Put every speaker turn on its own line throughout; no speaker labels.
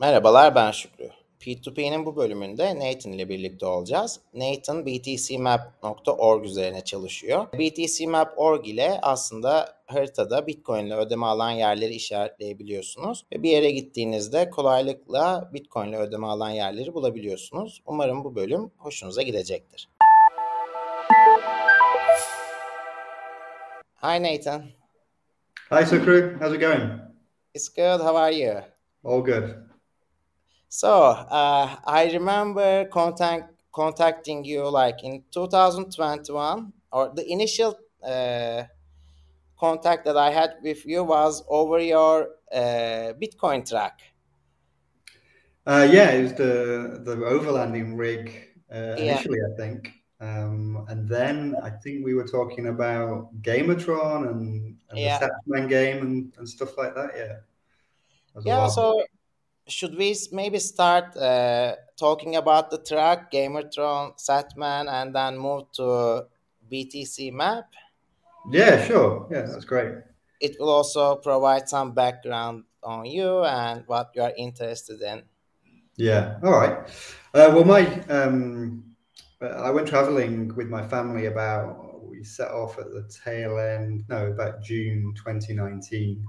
Merhabalar ben Şükrü. P2P'nin bu bölümünde Nathan ile birlikte olacağız. Nathan btcmap.org üzerine çalışıyor. btcmap.org ile aslında haritada Bitcoin ile ödeme alan yerleri işaretleyebiliyorsunuz. Ve bir yere gittiğinizde kolaylıkla Bitcoin ile ödeme alan yerleri bulabiliyorsunuz. Umarım bu bölüm hoşunuza gidecektir. Hi Nathan.
Hi Sukru, how's it going?
It's good. How are you?
All good.
So uh, I remember contact, contacting you like in 2021, or the initial uh, contact that I had with you was over your uh, Bitcoin track.
Uh, yeah, it was the the overlanding rig uh, initially, yeah. I think, um, and then I think we were talking about Gamertron and, and yeah. the Satsman game and, and stuff like that. Yeah.
Yeah. So should we maybe start uh, talking about the track Gamertron, Satsman, and then move to BTC map?
Yeah, sure. Yeah, that's great.
It will also provide some background on you and what you are interested in.
Yeah. All right. Uh, well, my um, I went traveling with my family about we set off at the tail end no about June 2019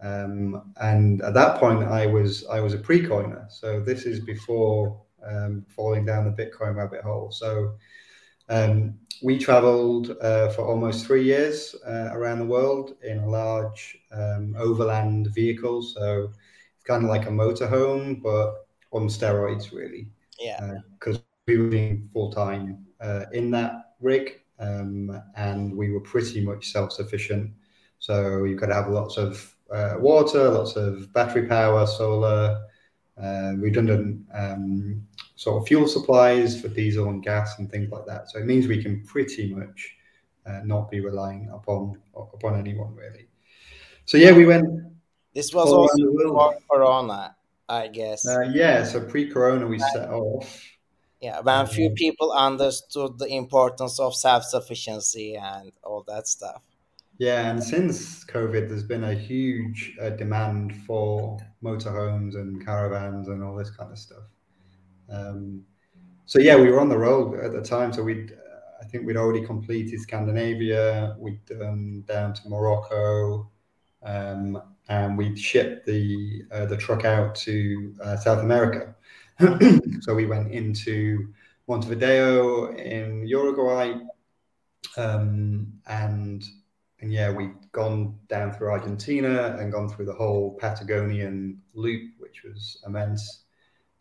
um, and at that point, I was I was a pre-coiner. So this is before um, falling down the Bitcoin rabbit hole. So um, we traveled uh, for almost three years uh, around the world in a large um, overland vehicle. So it's kind of like a motorhome, but on steroids, really.
Yeah.
Because uh, we were doing full time uh, in that rig, um, and we were pretty much self-sufficient. So you've got to have lots of uh, water, lots of battery power, solar, uh, redundant um, sort of fuel supplies for diesel and gas and things like that. So it means we can pretty much uh, not be relying upon upon anyone really. So yeah, we went.
This was also before Corona, I guess.
Uh, yeah, so pre-Corona we set off.
Yeah, when a few people understood the importance of self-sufficiency and all that stuff.
Yeah, and since COVID, there's been a huge uh, demand for motorhomes and caravans and all this kind of stuff. Um, so yeah, we were on the road at the time. So we, I think we'd already completed Scandinavia. We'd done down to Morocco, um, and we'd shipped the uh, the truck out to uh, South America. so we went into Montevideo in Uruguay, um, and and yeah, we'd gone down through Argentina and gone through the whole Patagonian loop, which was immense.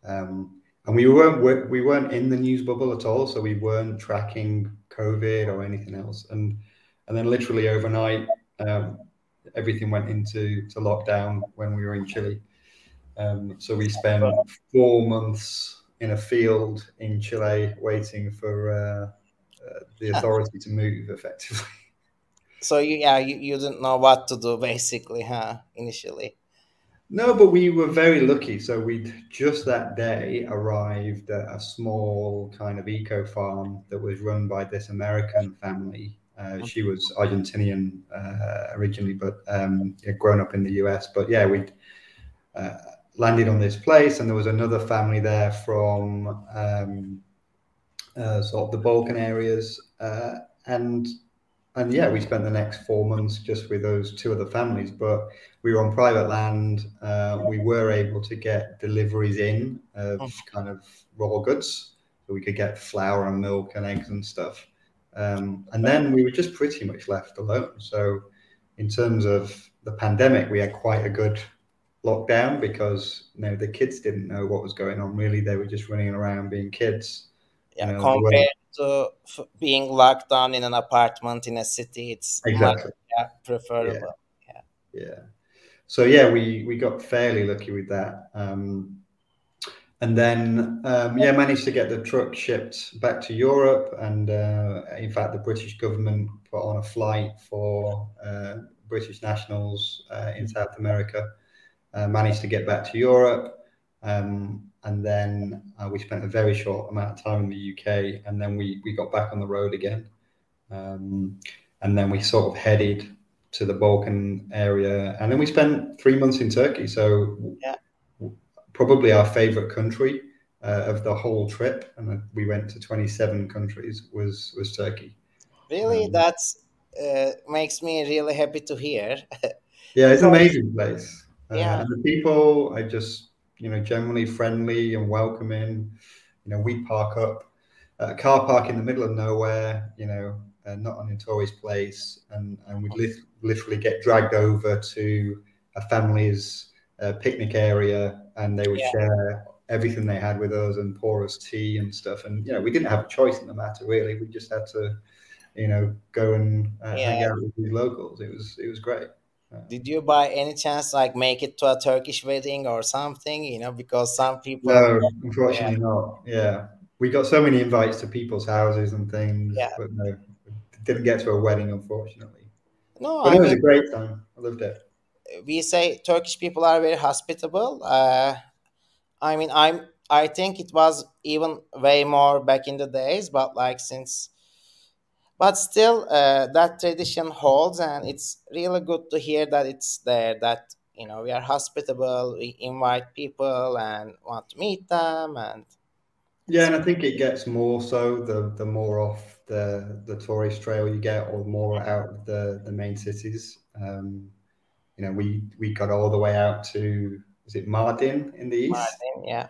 Um, and we weren't we weren't in the news bubble at all, so we weren't tracking COVID or anything else. And and then literally overnight, um, everything went into to lockdown when we were in Chile. Um, so we spent four months in a field in Chile waiting for uh, uh, the authority to move effectively.
So you, yeah, you, you didn't know what to do basically, huh? Initially.
No, but we were very lucky. So we'd just that day arrived at a small kind of eco farm that was run by this American family. Uh, she was Argentinian uh, originally, but um, grown up in the US. But yeah, we uh, landed on this place, and there was another family there from um, uh, sort of the Balkan areas, uh, and and yeah, we spent the next four months just with those two other families. But we were on private land. Uh, we were able to get deliveries in of oh. kind of raw goods, so we could get flour and milk and eggs and stuff. Um, and then we were just pretty much left alone. So, in terms of the pandemic, we had quite a good lockdown because you know the kids didn't know what was going on. Really, they were just running around being kids.
Yeah, you know, compared to being locked down in an apartment in a city it's
exactly
much, yeah, preferable
yeah. yeah. yeah so yeah we we got fairly lucky with that um, and then um, yeah managed to get the truck shipped back to europe and uh, in fact the british government put on a flight for uh, british nationals uh, in south america uh, managed to get back to europe um, and then uh, we spent a very short amount of time in the UK, and then we we got back on the road again, um, and then we sort of headed to the Balkan area, and then we spent three months in Turkey. So
yeah.
probably our favorite country uh, of the whole trip, and we went to 27 countries. Was was Turkey?
Really, um, that's uh, makes me really happy to hear.
yeah, it's an amazing place. Uh, yeah, and the people I just you know generally friendly and welcoming. You know, we park up a car park in the middle of nowhere. You know, uh, not on a tourist place, and and we li- literally get dragged over to a family's uh, picnic area, and they would yeah. share everything they had with us and pour us tea and stuff. And you know, we didn't have a choice in the matter really. We just had to, you know, go and uh, yeah. hang out with these locals. It was it was great.
Uh, Did you by any chance like make it to a Turkish wedding or something? You know, because some people.
No, unfortunately yeah. not. Yeah, we got so many invites to people's houses and things, yeah. but no, didn't get to a wedding unfortunately. No, but I it was mean, a great time. I loved it.
We say Turkish people are very hospitable. Uh, I mean, I'm I think it was even way more back in the days, but like since, but still, uh, that tradition holds, and it's really good to hear that it's there. That you know we are hospitable, we invite people and want to meet them, and
yeah, and I think it gets more so the the more off the the tourist trail you get, or more out of the the main cities. Um, you know, we we got all the way out to is it Mardin in the east?
Mardin, yeah.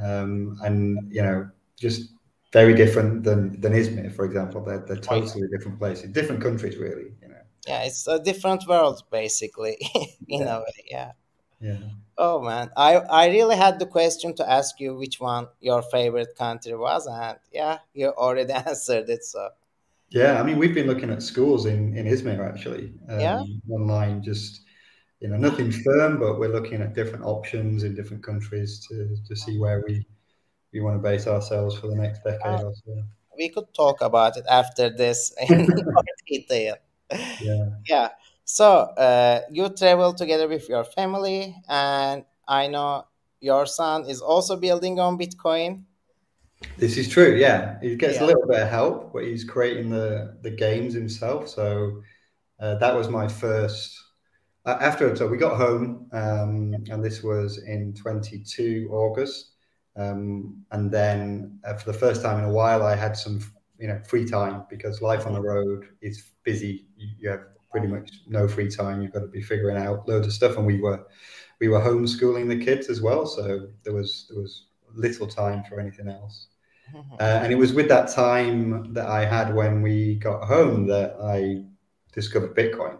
Um, and you know, just very different than than Izmir, for example. They're they're totally different places, different countries, really. You know.
Yeah, it's a different world, basically. in yeah. a way, yeah.
Yeah.
Oh man, I I really had the question to ask you which one your favorite country was, and yeah, you already answered it. So.
Yeah, I mean, we've been looking at schools in in Izmir actually. Um, yeah. Online, just you know nothing firm, but we're looking at different options in different countries to to see where we we want to base ourselves for the next decade uh, or so.
We could talk about it after this in more detail.
Yeah.
Yeah. So uh, you travel together with your family, and I know your son is also building on Bitcoin.
This is true. Yeah, he gets yeah. a little bit of help, but he's creating the the games himself. So uh, that was my first uh, after so we got home um, and this was in 22 august um, and then uh, for the first time in a while i had some you know free time because life on the road is busy. You, you have pretty much no free time. You've got to be figuring out loads of stuff. And we were we were homeschooling the kids as well. So there was there was little time for anything else. Uh, and it was with that time that i had when we got home that i discovered bitcoin.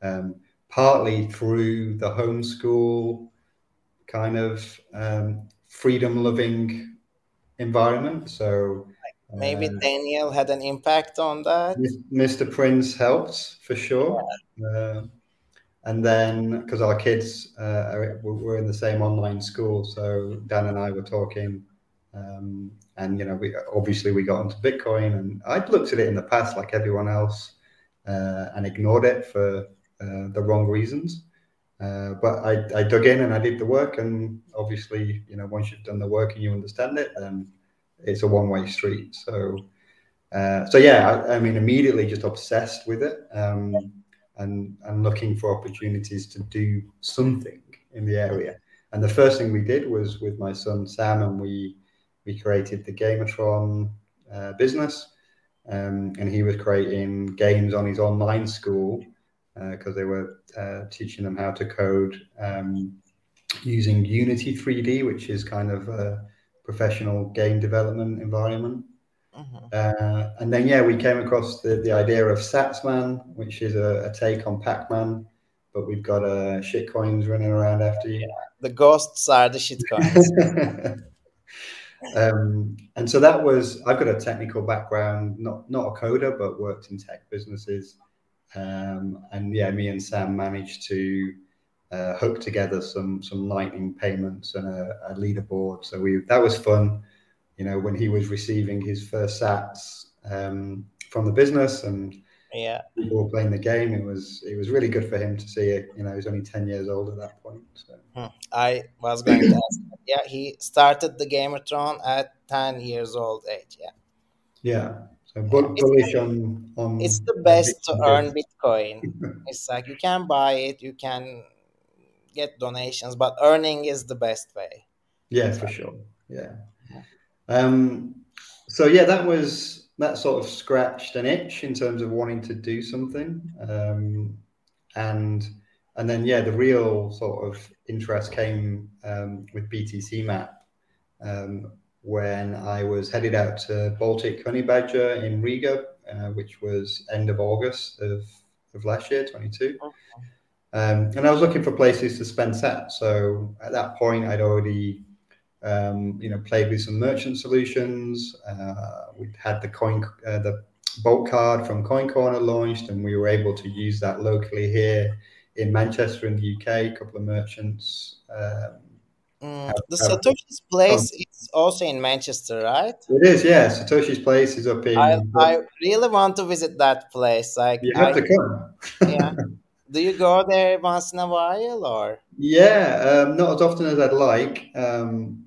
Um, partly through the homeschool kind of um, freedom loving environment. So
maybe uh, Daniel had an impact on that.
Mr. Prince helped for sure. Yeah. Uh, and then because our kids uh, were in the same online school, so Dan and I were talking. Um, and you know, we obviously we got into Bitcoin, and I'd looked at it in the past like everyone else, uh, and ignored it for uh, the wrong reasons. Uh, but I, I dug in and I did the work, and obviously, you know, once you've done the work and you understand it, then it's a one-way street. So, uh, so yeah, I, I, mean, immediately just obsessed with it, um, and and looking for opportunities to do something in the area. And the first thing we did was with my son Sam, and we we created the Gamertron uh, business, um, and he was creating games on his online school because uh, they were uh, teaching them how to code um, using Unity 3D, which is kind of a professional game development environment. Mm-hmm. Uh, and then, yeah, we came across the, the idea of Satsman, which is a, a take on Pac Man, but we've got uh, shitcoins running around after you. Yeah,
the ghosts are the shitcoins.
um, and so that was, I've got a technical background, not, not a coder, but worked in tech businesses. Um, and yeah, me and Sam managed to uh, hook together some some lightning payments and a, a, leaderboard. So we that was fun. You know, when he was receiving his first sats um, from the business and
yeah,
people were playing the game. It was it was really good for him to see it. You know, he was only ten years old at that point. So.
Hmm. I was going to ask. Yeah, he started the Gamertron at ten years old age. Yeah.
Yeah, bullish on, on
it's the best to earn Bitcoin. it's like you can buy it, you can get donations, but earning is the best way.
Yeah, for sure. Yeah. Um, so yeah, that was that sort of scratched an itch in terms of wanting to do something, um, and and then yeah, the real sort of interest came um, with BTC Map um, when I was headed out to Baltic Honey Badger in Riga, uh, which was end of August of, of last year, 22. Um, and I was looking for places to spend set. So at that point, I'd already, um, you know, played with some merchant solutions. Uh, we had the coin, uh, the Bolt card from Coin Corner launched, and we were able to use that locally here in Manchester in the UK. A couple of merchants. Um,
mm, the Satoshi's place oh. is also in Manchester, right?
It is, yeah. Satoshi's place is up in.
I, I really want to visit that place. Like
you have
I,
to come.
yeah. Do you go there once in a while, or?
Yeah, um, not as often as I'd like, um,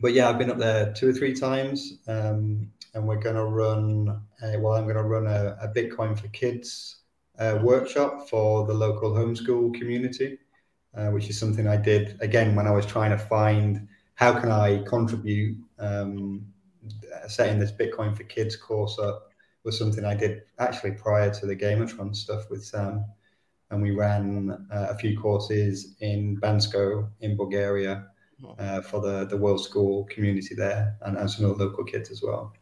but yeah, I've been up there two or three times, um, and we're going to run. A, well, I'm going to run a, a Bitcoin for Kids uh, workshop for the local homeschool community, uh, which is something I did again when I was trying to find how can I contribute. Um, setting this Bitcoin for Kids course up was something I did actually prior to the Gamertron stuff with Sam, and we ran uh, a few courses in Bansko in Bulgaria uh, for the the World School community there, and, and some of the local kids as well.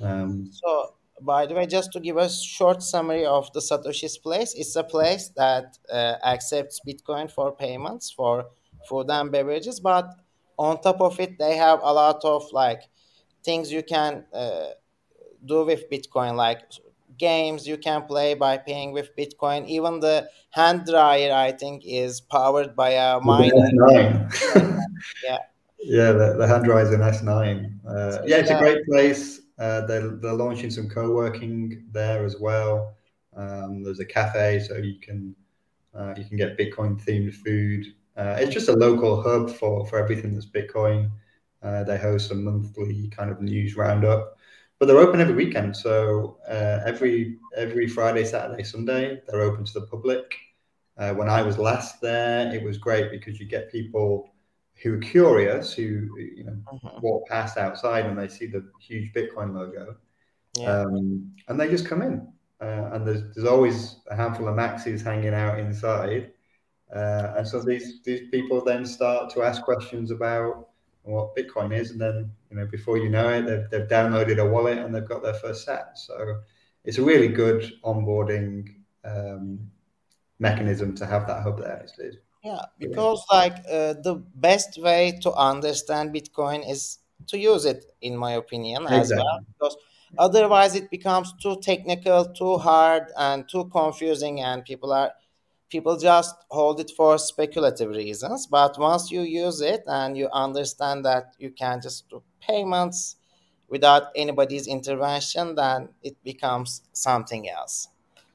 Um,
so by the way, just to give a short summary of the Satoshi's place, it's a place that uh, accepts Bitcoin for payments for food and beverages, but on top of it, they have a lot of like things you can uh, do with Bitcoin, like games you can play by paying with Bitcoin. Even the hand dryer, I think, is powered by a miner.
yeah. Yeah, the, the hand dryer is an S9. Uh, yeah, it's a great place. Uh, they're, they're launching some co-working there as well. Um, there's a cafe, so you can uh, you can get Bitcoin themed food. Uh, it's just a local hub for for everything that's Bitcoin. Uh, they host a monthly kind of news roundup, but they're open every weekend. So uh, every every Friday, Saturday, Sunday, they're open to the public. Uh, when I was last there, it was great because you get people who are curious, who you know mm-hmm. walk past outside and they see the huge Bitcoin logo, yeah. um, and they just come in. Uh, and there's there's always a handful of maxis hanging out inside, uh, and so these these people then start to ask questions about what Bitcoin is, and then you know before you know it, they've, they've downloaded a wallet and they've got their first set. So it's a really good onboarding um, mechanism to have that hub there. It's, it's
yeah, because like uh, the best way to understand Bitcoin is to use it, in my opinion, exactly. as well. Because otherwise, it becomes too technical, too hard, and too confusing, and people are people just hold it for speculative reasons. But once you use it and you understand that you can just do payments without anybody's intervention, then it becomes something else.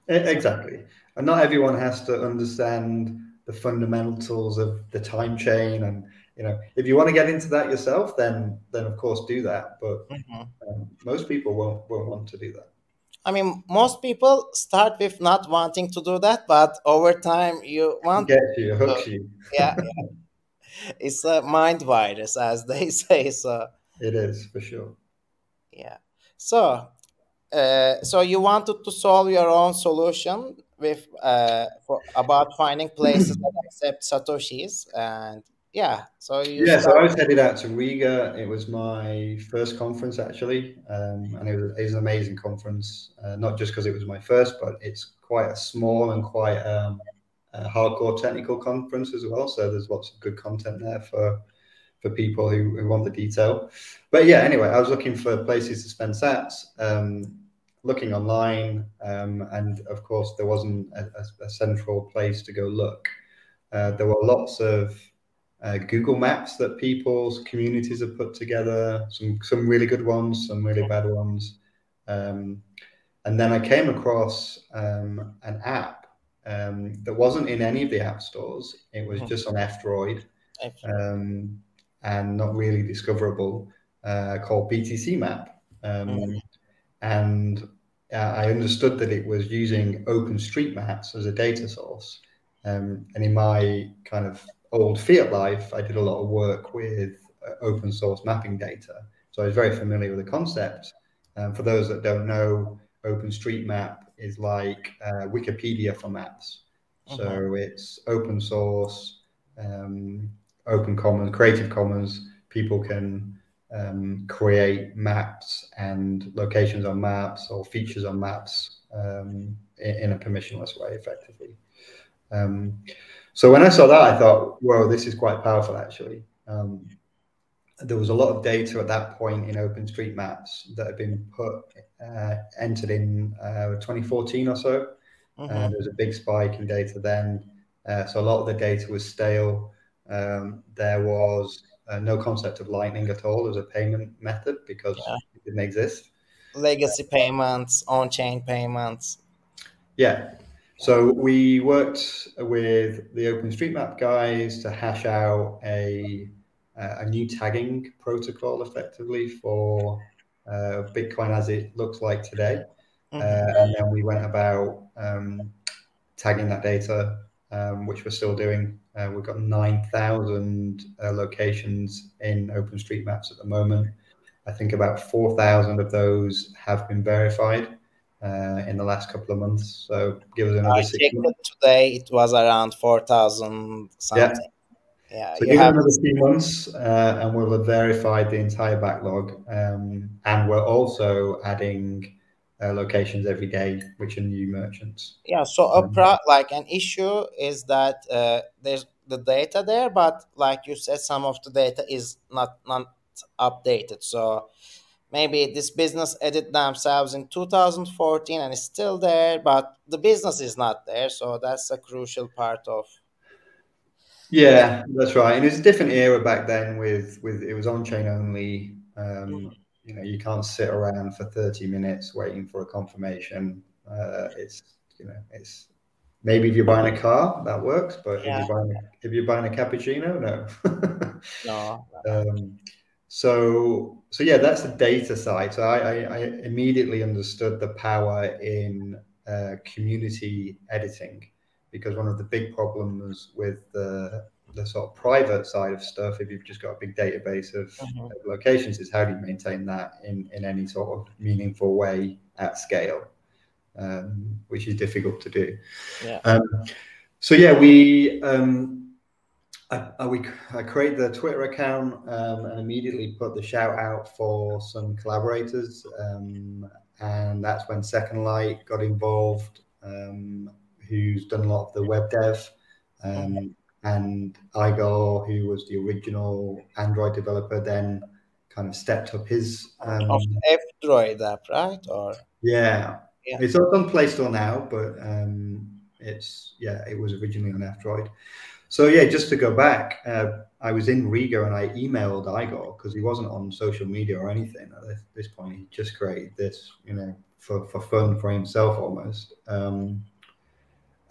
Exactly, and not everyone has to understand the fundamentals of the time chain and you know if you want to get into that yourself then then of course do that but mm-hmm. um, most people won't won't want to do that.
I mean most people start with not wanting to do that but over time you want
get you hooks you.
Yeah, yeah. it's a mind virus as they say so.
It is for sure.
Yeah. So uh, so you wanted to solve your own solution with uh, for, about finding places that accept satoshis and yeah so you
yeah so i was headed out to riga. It was my first conference actually. Um, and it was, it was, an amazing conference uh, not just because it was my first but it's quite a small and quite um, a hardcore technical conference as well. So there's lots of good content there for for people who, who want the detail. But yeah anyway i was looking for places to spend sats. Um, looking online, um, and of course, there wasn't a, a, central place to go look. Uh, there were lots of uh, Google Maps that people's communities have put together, some some really good ones, some really bad ones. Um, and then I came across um, an app um, that wasn't in any of the app stores. It was hmm. just on F-Droid um, and not really discoverable, uh, called BTC Map. Um, mm and uh, I understood that it was using OpenStreetMaps as a data source. Um, and in my kind of old fiat life, I did a lot of work with open source mapping data. So I was very familiar with the concept. Um, for those that don't know, OpenStreetMap is like uh, Wikipedia for maps. So mm-hmm. it's open source, um, open commons, creative commons. People can um, create maps and locations on maps or features on maps um, in, in, a permissionless way, effectively. Um, so when I saw that, I thought, "Whoa, this is quite powerful." Actually, um, there was a lot of data at that point in OpenStreetMaps that had been put uh, entered in uh, 2014 or so. Mm-hmm. Uh, there was a big spike in data then, uh, so a lot of the data was stale. Um, there was uh, no concept of Lightning at all as a payment method because yeah. it didn't exist.
Legacy payments, on-chain payments.
Yeah. So we worked with the OpenStreetMap guys to hash out a a new tagging protocol effectively for uh, Bitcoin as it looks like today. Mm-hmm. Uh, and then we went about um, tagging that data, um, which we're still doing. Uh, we've got 9,000 uh, locations in OpenStreetMaps at the moment. I think about 4,000 of those have been verified uh, in the last couple of months. So give us another I six months.
Today it was around 4,000 something.
Yeah. Yeah, so give have... another few months, uh, and we'll have verified the entire backlog. Um, and we're also adding uh, locations every day, which are new merchants.
Yeah. So a um, pro- like an issue is that uh, there's the data there, but like you said, some of the data is not not updated. So maybe this business added themselves in 2014 and it's still there, but the business is not there. So that's a crucial part of
yeah, that's right. And it was a different era back then with with it was on chain only. Um, you know, you can't sit around for 30 minutes waiting for a confirmation. Uh, it's you know, it's maybe if you're buying a car that works, but yeah. if you're buying a, if you're buying a cappuccino,
no. no.
Um, so so yeah, that's the data side. So I, I, I immediately understood the power in uh, community editing because one of the big problems with the the sort of private side of stuff, if you've just got a big database of, mm-hmm. of, locations, is how do you maintain that in, in any sort of meaningful way at scale, um, which is difficult to do.
Yeah. Um,
so yeah, we um, I, I, we I create the Twitter account um, and immediately put the shout out for some collaborators, um, and that's when Second Light got involved. Um, who's done a lot of the web dev, um, and Igor, who was the original Android developer, then kind of stepped up his
um, of F-Droid app, right? Or
yeah, yeah. it's on Play Store now, but um, it's yeah, it was originally on F-Droid. So yeah, just to go back, uh, I was in Riga and I emailed Igor because he wasn't on social media or anything at this point. He just created this, you know, for, for fun for himself almost. Um,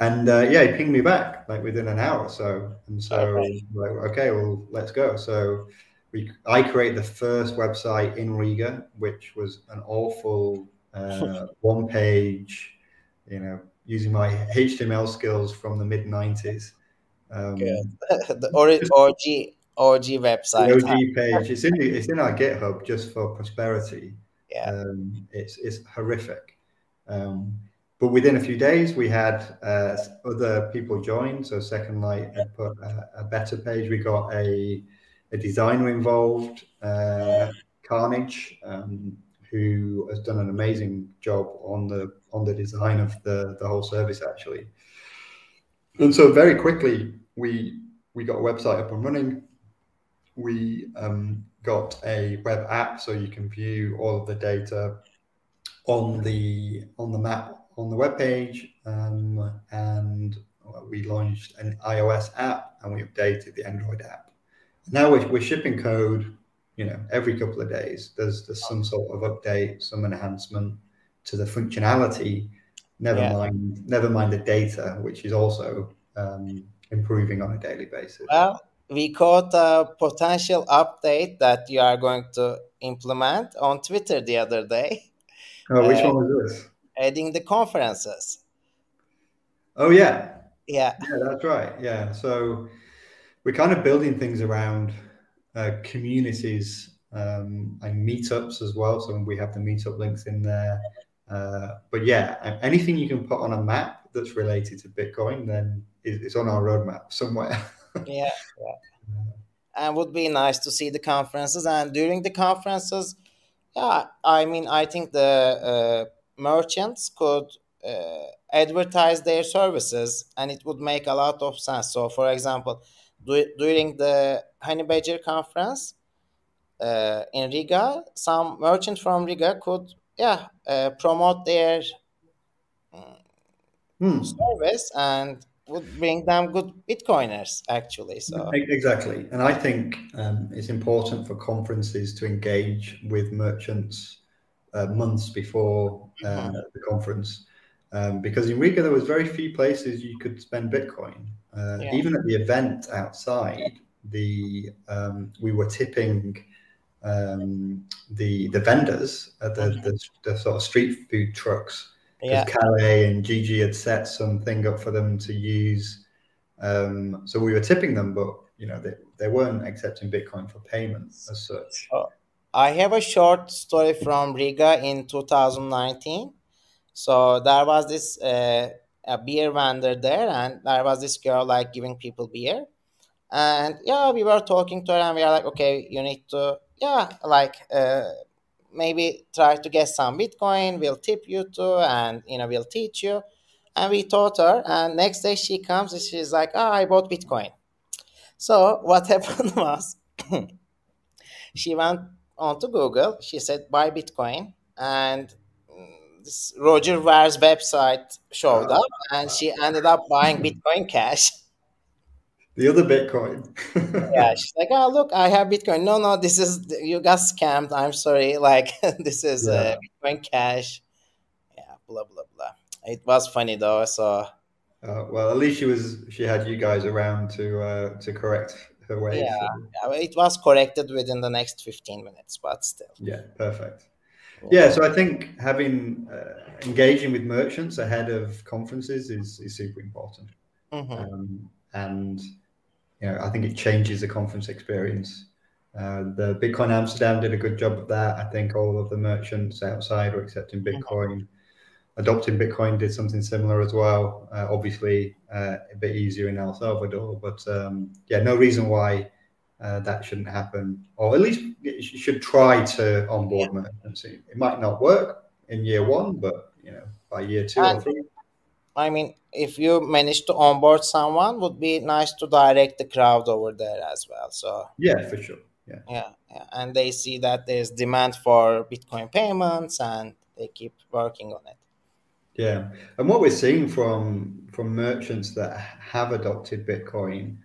and uh, yeah, he pinged me back like within an hour or so. And so, okay. like, okay, well, let's go. So, we I created the first website in Riga, which was an awful uh, one page, you know, using my HTML skills from the mid '90s.
Um, the OG OG website.
The OG page. It's in it's in our GitHub just for prosperity.
Yeah.
Um, it's it's horrific. Um, but within a few days, we had uh, other people join. So Second Light had put a, a better page. We got a, a designer involved, uh, Carnage, um, who has done an amazing job on the on the design of the the whole service actually. And so very quickly we we got a website up and running. We um, got a web app so you can view all of the data on the on the map on the web page, um, and we launched an iOS app and we updated the Android app. Now we're, we're shipping code, you know, every couple of days. There's there's some sort of update, some enhancement to the functionality. Never yeah. mind, never mind the data, which is also um, improving on a daily basis.
Well, we caught a potential update that you are going to implement on Twitter the other day.
Oh, which uh, one was this?
Adding the conferences.
Oh yeah.
Yeah.
Yeah, that's right. Yeah. So we're kind of building things around uh, communities um, and meetups as well. So we have the meetup links in there. Uh, but yeah, anything you can put on a map that's related to Bitcoin, then it's on our roadmap somewhere.
yeah, yeah. And would be nice to see the conferences. And during the conferences, yeah, I mean, I think the uh, merchants could uh, advertise their services, and it would make a lot of sense. So, for example, do, during the Honey Badger conference uh, in Riga, some merchant from Riga could, yeah, uh, promote their hmm. service and would bring them good bitcoiners actually so
exactly and i think um, it's important for conferences to engage with merchants uh, months before uh, mm-hmm. the conference um, because in riga there was very few places you could spend bitcoin uh, yeah. even at the event outside the um, we were tipping um, the the vendors at the, mm-hmm. the, the sort of street food trucks yeah. Calais and Gigi had set something up for them to use. Um, so we were tipping them, but you know they, they weren't accepting Bitcoin for payments as such.
Uh, I have a short story from Riga in 2019. So there was this uh, a beer vendor there, and there was this girl like giving people beer, and yeah, we were talking to her, and we are like, okay, you need to yeah, like. Uh, maybe try to get some bitcoin we'll tip you too and you know we'll teach you and we taught her and next day she comes and she's like oh i bought bitcoin so what happened was she went onto google she said buy bitcoin and this roger Ver's website showed up and she ended up buying bitcoin cash
the other Bitcoin.
yeah, she's like, oh look, I have Bitcoin. No, no, this is you got scammed. I'm sorry. Like this is uh, yeah. uh, Bitcoin Cash. Yeah, blah blah blah. It was funny though. So.
Uh, well, at least she was. She had you guys around to uh, to correct ways.
Yeah, so. it was corrected within the next fifteen minutes, but still.
Yeah, perfect. Yeah, so I think having uh, engaging with merchants ahead of conferences is is super important. Mm-hmm. Um, and you know, I think it changes the conference experience. Uh, the Bitcoin Amsterdam did a good job of that. I think all of the merchants outside are accepting Bitcoin. Adopting Bitcoin did something similar as well. Uh, obviously, uh, a bit easier in El Salvador, but um, yeah, no reason why uh, that shouldn't happen, or at least you should try to onboard merchants. It might not work in year one, but you know, by year two and, or three.
I mean, if you manage to onboard someone, would be nice to direct the crowd over there as well. So
yeah, for sure.
Yeah. yeah, yeah, and they see that there's demand for Bitcoin payments, and they keep working on it.
Yeah, and what we're seeing from from merchants that have adopted Bitcoin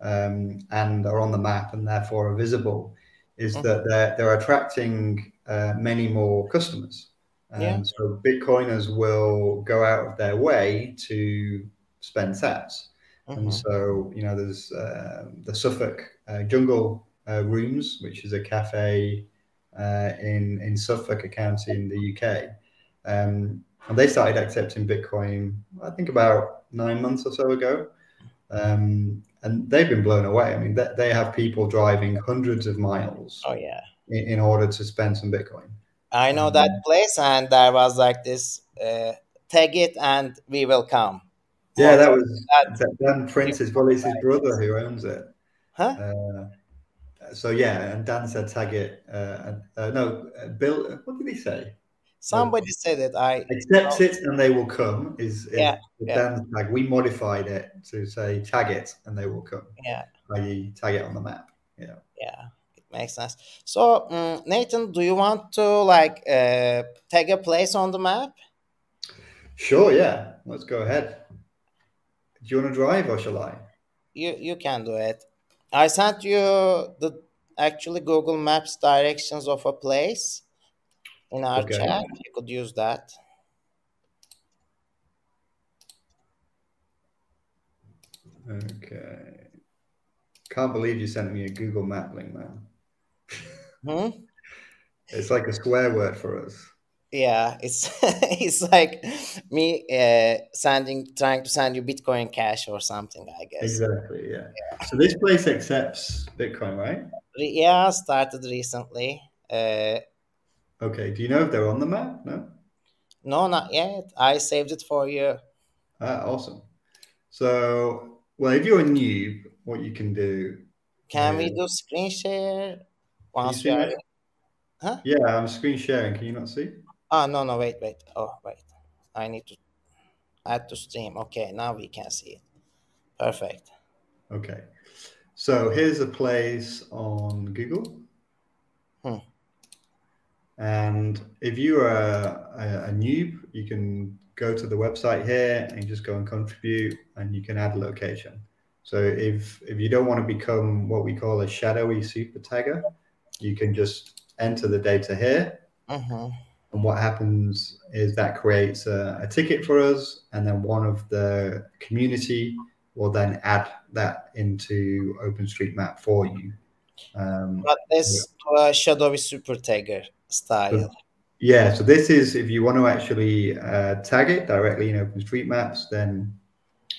um, and are on the map and therefore are visible is mm-hmm. that they're they're attracting uh, many more customers. And yeah. so Bitcoiners will go out of their way to spend sats. Mm-hmm. And so, you know, there's uh, the Suffolk uh, Jungle uh, Rooms, which is a cafe uh, in, in Suffolk County in the UK. Um, and they started accepting Bitcoin, I think, about nine months or so ago. Um, and they've been blown away. I mean, they, they have people driving hundreds of miles.
Oh, yeah.
In, in order to spend some Bitcoin.
I know that mm-hmm. place, and there was like this uh, tag it and we will come.
Yeah, that was that, Dan Prince's well, it's his brother who owns it.
Huh? Uh,
so yeah, and Dan said tag it. Uh, uh, no, uh, Bill. What did he say?
Somebody said it. I
accept it and they will come. Is, is yeah, yeah. Tag? We modified it to say tag it and they will come.
Yeah,
i.e., tag it on the map. Yeah.
Yeah It makes sense. So, um, Nathan, do you want to like uh, take a place on the map?
Sure. Yeah. Let's go ahead. Do you want to drive or shall I?
You you can do it. I sent you the actually Google Maps directions of a place in our okay. chat. You could use that.
Okay. Can't believe you sent me a Google Map link, man.
Hmm?
It's like a swear word for us.
Yeah, it's it's like me uh, sending trying to send you Bitcoin Cash or something. I guess
exactly. Yeah. yeah. So this place accepts Bitcoin, right?
yeah, started recently. Uh,
okay. Do you know if they're on the map? No.
No, not yet. I saved it for you.
Ah, awesome. So, well, if you're a noob, what you can do.
Can we do screen share? Once
you
are. Huh?
Yeah, I'm screen sharing. Can you not see?
Oh no no wait wait. Oh wait. I need to add to stream. Okay, now we can see it. Perfect.
Okay. So here's a place on Google. And if you are a, a noob, you can go to the website here and just go and contribute and you can add a location. So if if you don't want to become what we call a shadowy super tagger, you can just enter the data here
Mm-hmm.
and what happens is that creates a, a ticket for us, and then one of the community will then add that into OpenStreetMap for you. Um,
But this uh, shadowy super tagger style.
yeah, so this is if you want to actually uh, tag it directly in OpenStreetMaps, then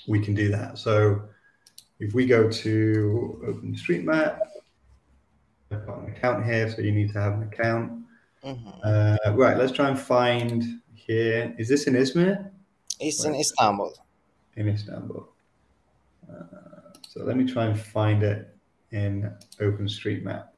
we can do that. So if we go to OpenStreetMap, I've got an account here, so you need to have an account.
Mhm.
Uh, right, let's try and find here. Is this in Izmir?
It's in Istanbul.
in Istanbul. Uh, so let me try and find it in OpenStreetMap.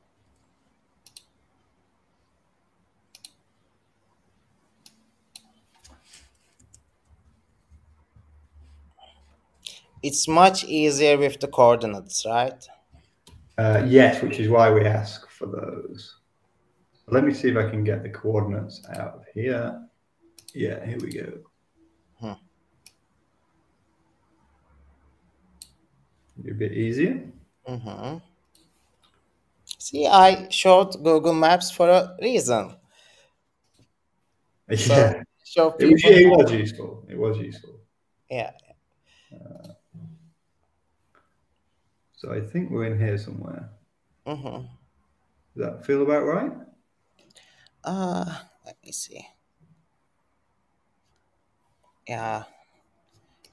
It's much easier with the coordinates, right?
Uh, yes, which is why we ask for those. Let me see if I can get the coordinates out of here. Yeah, here we go.
Hmm.
A bit easier.
hmm See, I showed Google Maps for a reason.
Yeah,
Show
it was, it was useful. It was useful.
Yeah.
So I think we're in here somewhere.
hmm
Does that feel about right?
Uh, let me see. Yeah.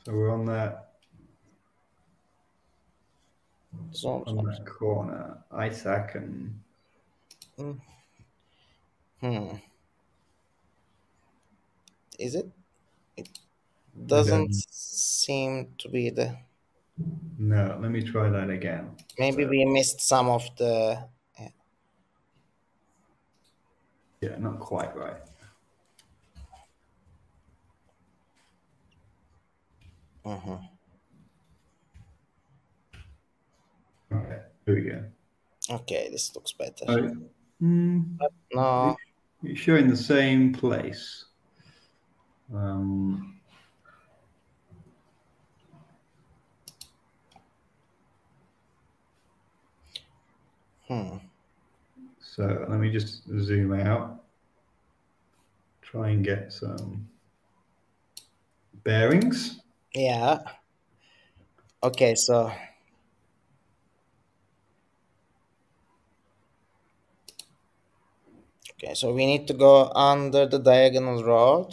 So we're on that
Zoom.
on that corner. Isaac and
Hmm. Is it? It doesn't seem to be the.
No, let me try that again.
Maybe
So-
we missed some of the.
Yeah, not quite right.
Mhm.
Okay, here we go.
Okay, this looks better.
Oh, mm,
No.
you're showing the same place. Um,
Hmm.
so let me just zoom out. Try and get some bearings.
Yeah. Okay, so Okay, so we need to go under the diagonal road.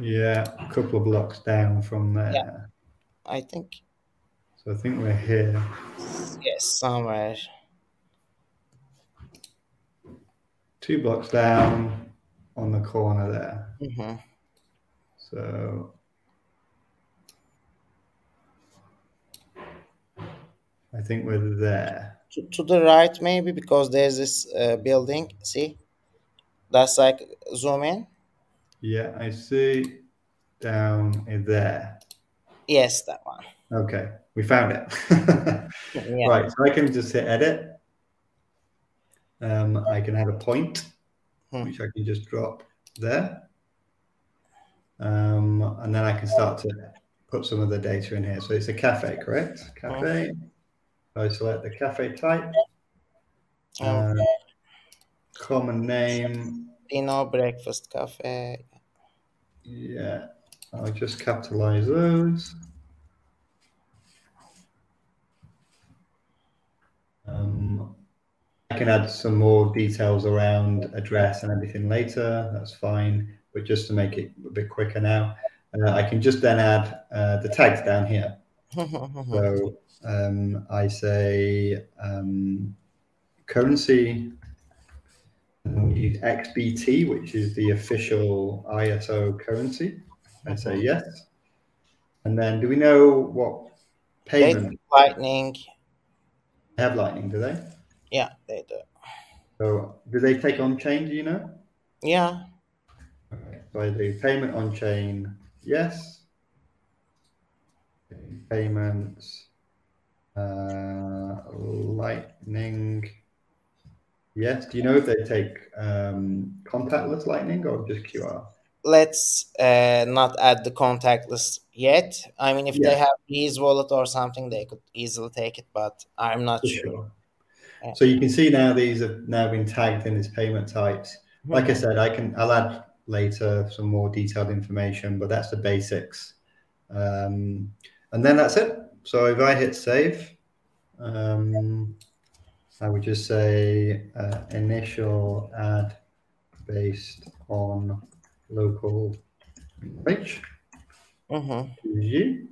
Yeah, a couple of blocks down from there.
Yeah, I think
So I think we're here.
yes, somewhere.
Two blocks down on the corner there.
hmm
So I think we're there.
To, to the right, maybe because there's this uh, building. See, that's like zoom in.
Yeah, I see down in there.
Yes, that one.
Okay, we found it.
Yeah.
Right, so I can just hit edit. Um, I can add a point,
Hmm.
which I can just drop there. Um, and then I can start to put some of the data in here. So it's a cafe, correct? Cafe. I select the cafe type.
Um,
common name.
Pino breakfast cafe.
Yeah, I'll just capitalize those. Um, I can add some more details around address and everything later. That's fine. But just to make it a bit quicker now, uh, I can just then add uh, the tags down here. so um, I say um, currency use XBT, which is the official ISO currency. I say yes. And then do we know what payment?
Lightning.
Have Lightning, do they?
Yeah, they do.
So do they take on chain, do you know?
Yeah.
Okay. So I do payment on chain, yes. Payments, uh, Lightning, yes. Do you know if they take um, contactless Lightning or just QR?
Let's uh, not add the contactless yet. I mean, if
Yeah.
they have Breeze wallet or something, they could easily take it, but I'm not sure.
sure.
Yeah.
So you can see now these have now been tagged in as payment types. Like I said, I can I'll add later some more detailed information, but that's the basics. Um, and then that's it. So if I hit save, um, I would just say uh, initial ad based on local. Choose you.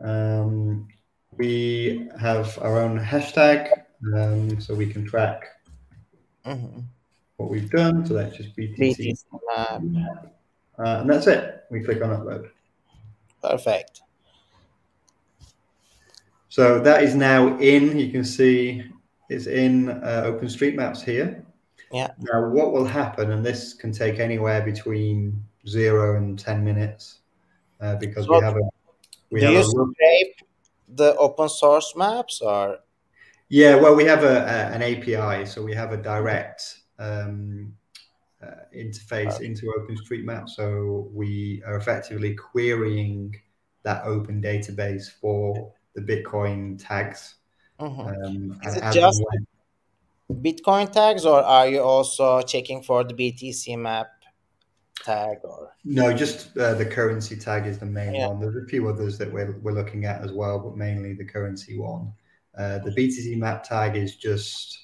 Um, we have our own hashtag, um, so we can track
Mhm.
what we've done. So that's just BTC. Uh, and that's it. We click on upload.
Perfect.
So that is now in. You can see it's in uh, OpenStreetMaps here.
Yeah.
Now, what will happen, and this can take anywhere between zero and 10 minutes uh, because we have a. We
Do
have
you
a
scrape the open source maps or?
Yeah, well, we have a, a an API, so we have a direct um, uh, interface into OpenStreetMap. So we are effectively querying that open database for the Bitcoin tags.
Mhm.
Um,
Is it just- Bitcoin tags, or are you also checking for the BTC map tag? Or
no, just uh, the currency tag is the main
Yeah.
one. There's a few others that we're, we're looking at as well, but mainly the currency one. Uh, the BTC map tag is just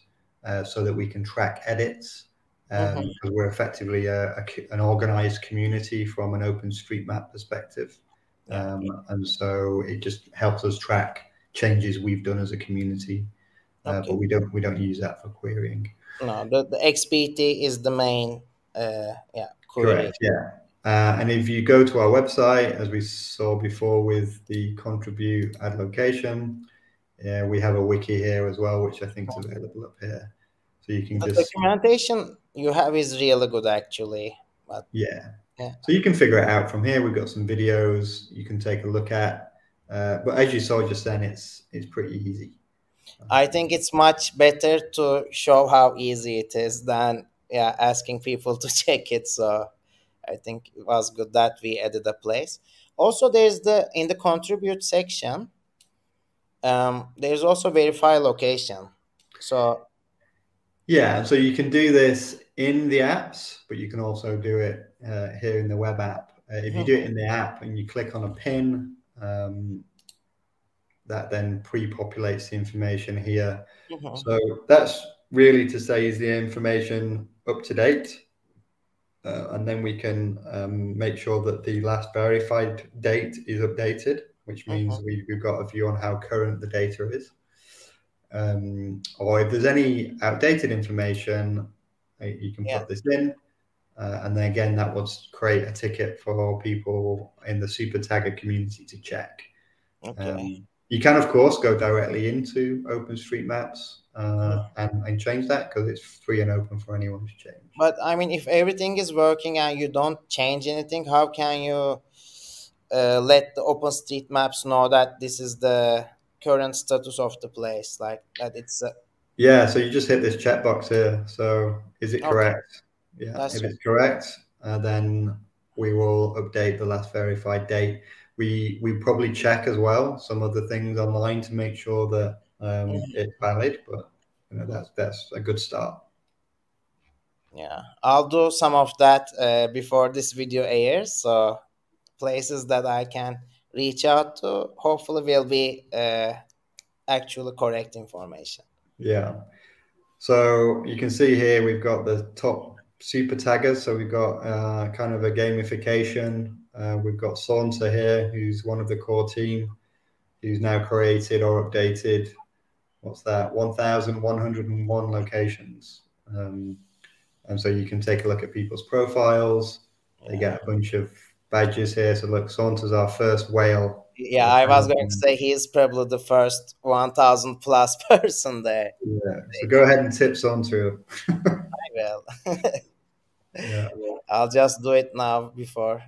uh, so that we can track edits. Um,
Mhm.
because we're effectively a, a an organized community from an OpenStreetMap perspective.
Yeah.
Um, and so it just helps us track changes we've done as a community. Uh, But we don't we don't use that for querying.
no, the, the XBT is the main. Uh, yeah, query.
Correct. Yeah. Uh, and if you go to our website, as we saw before with the contribute add location, yeah, we have a wiki here as well, which I think is available up here. So you can just.
The
just
documentation you have is really good, actually.
But yeah.
Yeah.
So you can figure it out from here. We've got some videos you can take a look at. Uh, but as you saw just then, it's it's pretty easy.
I think it's much better to show how easy it is than yeah asking people to check it. So I think it was good that we added a place. Also, there's the in the contribute section. Um, there's also verify location. So
Yeah, so you can do this in the apps, but you can also do it uh, here in the web app. Uh, if you do it in the app and you click on a pin, um, that then pre-populates the information here.
mhm,
So that's really to say is the information up to date, uh, and then we can um, make sure that the last verified date is updated, which means we, we've got a view on how current the data is. Um, or if there's any outdated information, uh, you can
Yeah.
put this in. Uh, and then again, that would create a ticket for people in the super tagger community to check.
okay.
Um, you can, of course, go directly into OpenStreetMaps uh, and, and change that because it's free and open for anyone to change.
But I mean, if everything is working and you don't change anything, how can you uh, let the OpenStreetMaps know that this is the current status of the place, like that it's uh,
Yeah, so you just hit this checkbox here. So is it
Okay.
correct? Yeah,
That's
if
right.
it's correct, uh, then we will update the last verified date. We we probably check as well some of the things online to make sure that um, it's valid, but you know that's that's a good start.
yeah. I'll do some of that uh, before this video airs. So places that I can reach out to hopefully will be uh, actually correct information.
Yeah. So you can see here we've got the top super taggers. So we've got uh, kind of a gamification. Uh, we've got Saunter here, who's one of the core team. who's now created or updated. What's that? One thousand one hundred and one locations. Um, and so you can take a look at people's profiles. They get a bunch of badges here. So look, Saunter's our first whale.
Yeah, I was going to say he's probably the first 1,000 plus person there.
Yeah, so go ahead and tip Saunter.
I will. yeah. I'll just do it now before.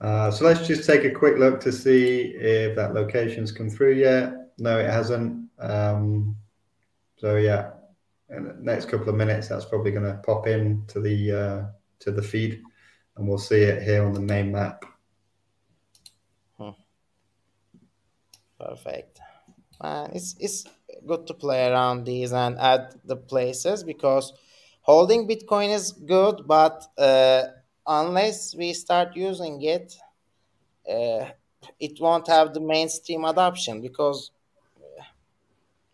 Uh, so let's just take a quick look to see if that location's come through yet. No, it hasn't. Um, so yeah, in the next couple of minutes, that's probably going to pop in to the uh, to the feed, and we'll see it here on the main map.
Hmm. Perfect. Uh, it's it's good to play around these and add the places because holding Bitcoin is good, but uh, unless we start using it, uh, it won't have the mainstream adoption because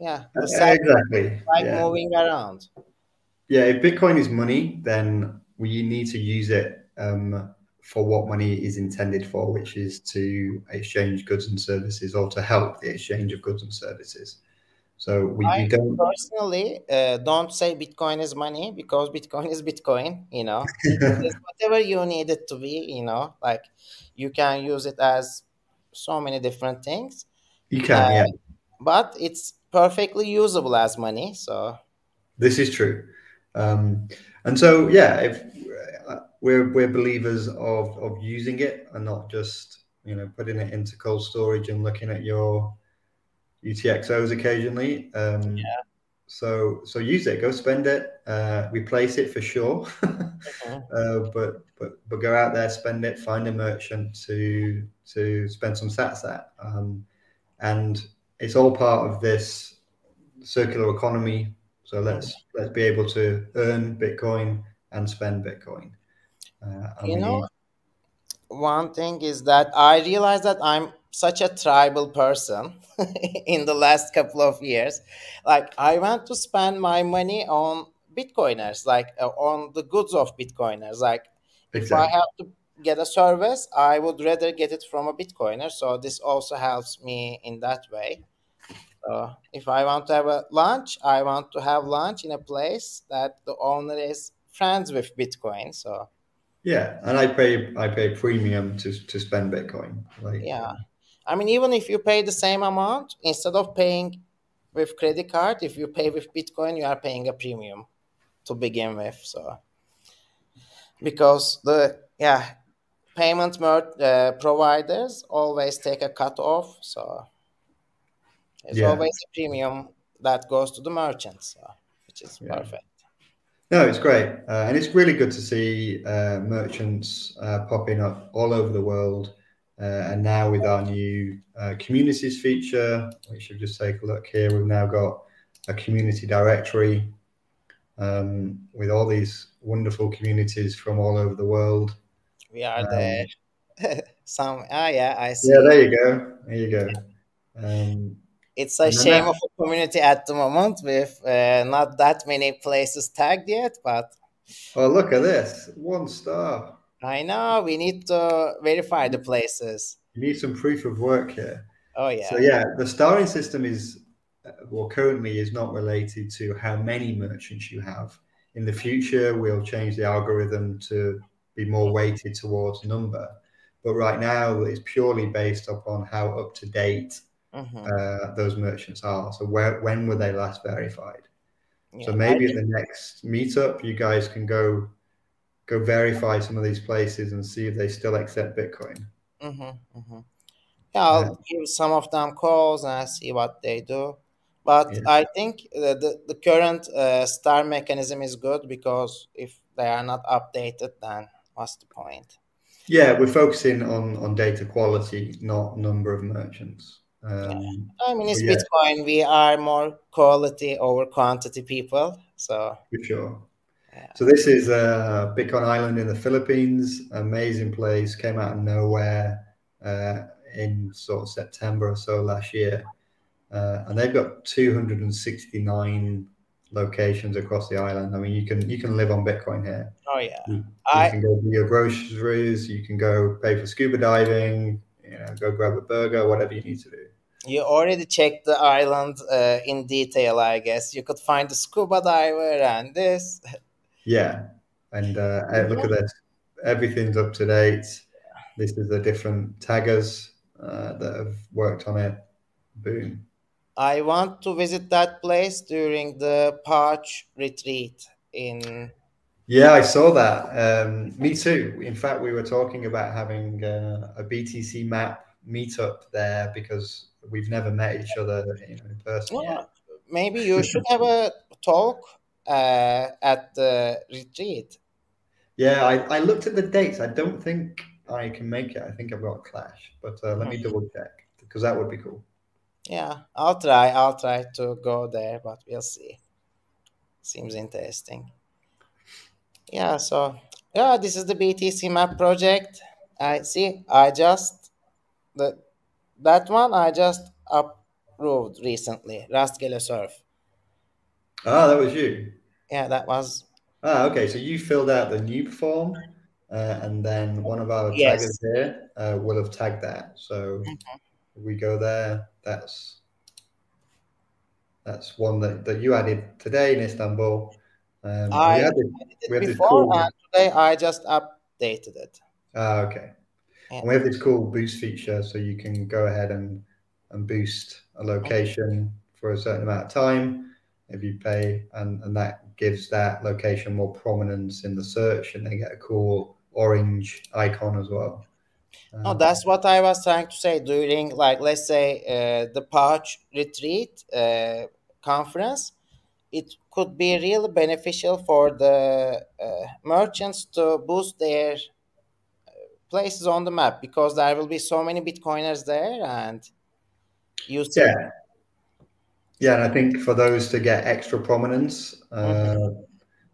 yeah,
exactly.
Like
yeah.
moving around.
Yeah, if Bitcoin is money, then we need to use it um, for what money is intended for, which is to exchange goods and services or to help the exchange of goods and services. So we,
I
we don't
personally uh, don't say Bitcoin is money because Bitcoin is Bitcoin. You know, it's whatever you need it to be. You know, like you can use it as so many different things.
You can, uh, yeah.
But it's perfectly usable as money. So
this is true. Um, and so, yeah, if uh, we're we're believers of of using it and not just you know putting it into cold storage and looking at your UTXOs occasionally. Um,
yeah.
So so use it. Go spend it. Uh, replace it for sure. uh-huh. uh, but but but go out there, spend it. Find a merchant to to spend some sats at. Um, and it's all part of this circular economy. So let's let's be able to earn Bitcoin and spend Bitcoin.
Uh, you know, one thing is that I realize that I'm such a tribal person in the last couple of years. Like I want to spend my money on Bitcoiners, like uh, on the goods of Bitcoiners. Like exactly. if I have to get a service, I would rather get it from a Bitcoiner. So this also helps me in that way. So if I want to have a lunch, I want to have lunch in a place that the owner is friends with Bitcoin. So
yeah, and I pay I pay premium to to spend Bitcoin. Like
yeah, I mean even if you pay the same amount instead of paying with credit card, if you pay with Bitcoin, you are paying a premium to begin with. So because the yeah payment uh, providers always take a cut off. So it's yeah. always a premium that goes to the merchants, so, which is yeah. perfect.
No, it's great, uh, and it's really good to see uh, merchants uh, popping up all over the world. Uh, and now with our new uh, communities feature, we should just take a look here. We've now got a community directory um, with all these wonderful communities from all over the world.
We are um, there. Some, ah, yeah, I see.
Yeah, there you go. There you go. Um,
it's a shame of a community at the moment with uh, not that many places tagged yet, but.
Oh, look at this. One star.
I know. We need to verify the places.
You need some proof of work here.
Oh, yeah.
So, yeah, the starring system is, well, currently is not related to how many merchants you have. In the future, we'll change the algorithm to be more weighted towards number. But right now, it's purely based upon how up to date mm-hmm. uh, those merchants are. So where when were they last verified? Yeah, so maybe at the next meetup, you guys can go go verify some of these places and see if they still accept Bitcoin.
Mm-hmm, mm-hmm. Yeah, I'll yeah. give some of them calls and see what they do. But yeah. I think the, the, the current uh, star mechanism is good because if they are not updated, then what's the point?
Yeah, we're focusing on, on data quality, not number of merchants.
Um, I mean, it's yeah. Bitcoin. We are more quality over quantity people. So
for sure. So this is uh, Bitcoin Island in the Philippines. Amazing place. Came out of nowhere uh, in sort of September or so last year, uh, and they've got 269 locations across the island. I mean, you can you can live on Bitcoin here.
Oh yeah.
You, you I, can go do your groceries. You can go pay for scuba diving You know, go grab a burger, whatever you need to do.
You already checked the island uh, in detail, I guess. You could find the scuba diver and this.
Yeah, and uh, look at this. Everything's up to date. This is the different taggers uh, that have worked on it. Boom.
I want to visit that place during the Parch retreat in.
Yeah, I saw that. Um, me too. In fact, we were talking about having uh, a BTC map meetup there because we've never met each other you know, in person.
Yeah, maybe you should have a talk uh, at the retreat.
Yeah, I, I looked at the dates. I don't think I can make it. I think I've got a clash, but uh, let me hmm. double check because that would be cool.
Yeah, I'll try. I'll try to go there, but we'll see. Seems interesting. Yeah, so yeah, this is the BTC map project. I see. I just the that one I just approved recently. Rastgele Surf.
Ah, that was you.
Yeah, that was.
Ah, okay. So you filled out the new form, uh, and then one of our yes. taggers here uh, will have tagged that. So mm-hmm. we go there. That's that's one that, that you added today in Istanbul.
Um, I we added, we have before, cool... and today I just updated it.
Ah, okay. Yeah. And we have this cool boost feature, so you can go ahead and and boost a location for a certain amount of time if you pay, and, and that gives that location more prominence in the search, and they get a cool orange icon as well.
Um, no, that's what I was trying to say during, like, let's say, uh, the Parch retreat uh, conference. It could be really beneficial for the uh, merchants to boost their uh, places on the map because there will be so many Bitcoiners there, and you
see. Yeah. Yeah, and I think for those to get extra prominence, mm-hmm.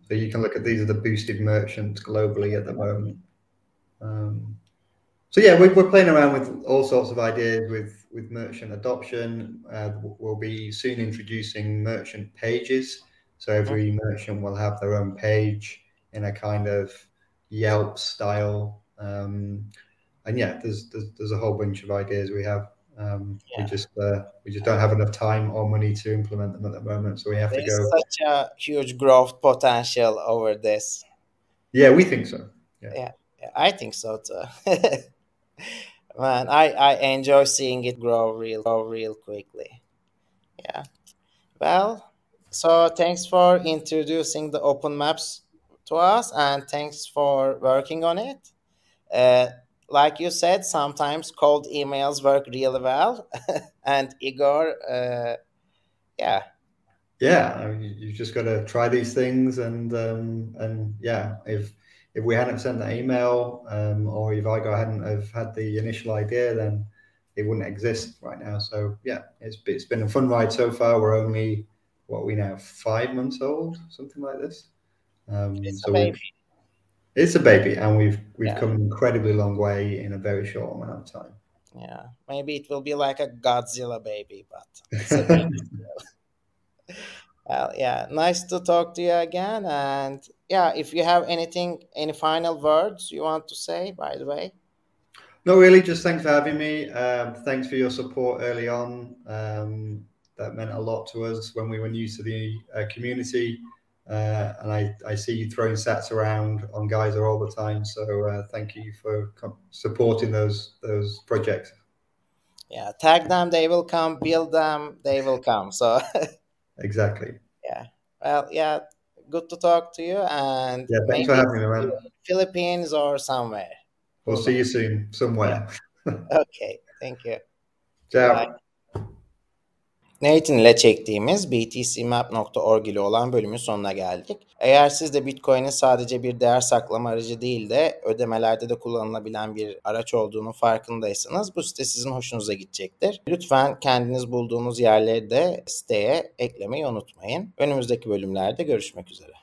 so you can look at these are the boosted merchants globally at the moment. Um, so yeah, we're, we're playing around with all sorts of ideas with with merchant adoption. Uh, we'll be soon introducing merchant pages. So every mm-hmm. merchant will have their own page in a kind of Yelp style. Um, and yeah, there's, there's, there's a whole bunch of ideas we have. Um, yeah. We just uh, we just don't have enough time or money to implement them at the moment, so we have There's to go.
Such a huge growth potential over this.
Yeah, we think so.
Yeah, yeah, yeah I think so too. man i i enjoy seeing it grow real grow real quickly yeah well so thanks for introducing the open maps to us and thanks for working on it uh, like you said sometimes cold emails work really well and igor uh, yeah
yeah I mean, you just got to try these things and um, and yeah if if we hadn't sent that email um, or if I hadn't have had the initial idea, then it wouldn't exist right now. So yeah, it's it's been a fun ride so far. We're only what we now five months old, something like this.
Um, it's so a baby.
It's a baby, and we've we've yeah. come an incredibly long way in a very short amount of time.
Yeah, maybe it will be like a Godzilla baby, but Well, yeah, nice to talk to you again. And yeah, if you have anything, any final words you want to say, by the way.
No, really, just thanks for having me. Um, thanks for your support early on. Um, that meant a lot to us when we were new to the uh, community. Uh, and I, I see you throwing sats around on Geyser all the time. So uh, thank you for supporting those those projects.
Yeah, tag them, they will come. Build them, they will come. So
exactly.
Yeah. Well, yeah. Good to talk to you. And
yeah, thanks for having me around.
Philippines or somewhere.
We'll see you soon somewhere.
okay. Thank you.
Ciao. Bye.
Nathan ile çektiğimiz btcmap.org ile olan bölümün sonuna geldik. Eğer siz de Bitcoin'in sadece bir değer saklama aracı değil de ödemelerde de kullanılabilen bir araç olduğunu farkındaysanız bu site sizin hoşunuza gidecektir. Lütfen kendiniz bulduğunuz yerleri de siteye eklemeyi unutmayın. Önümüzdeki bölümlerde görüşmek üzere.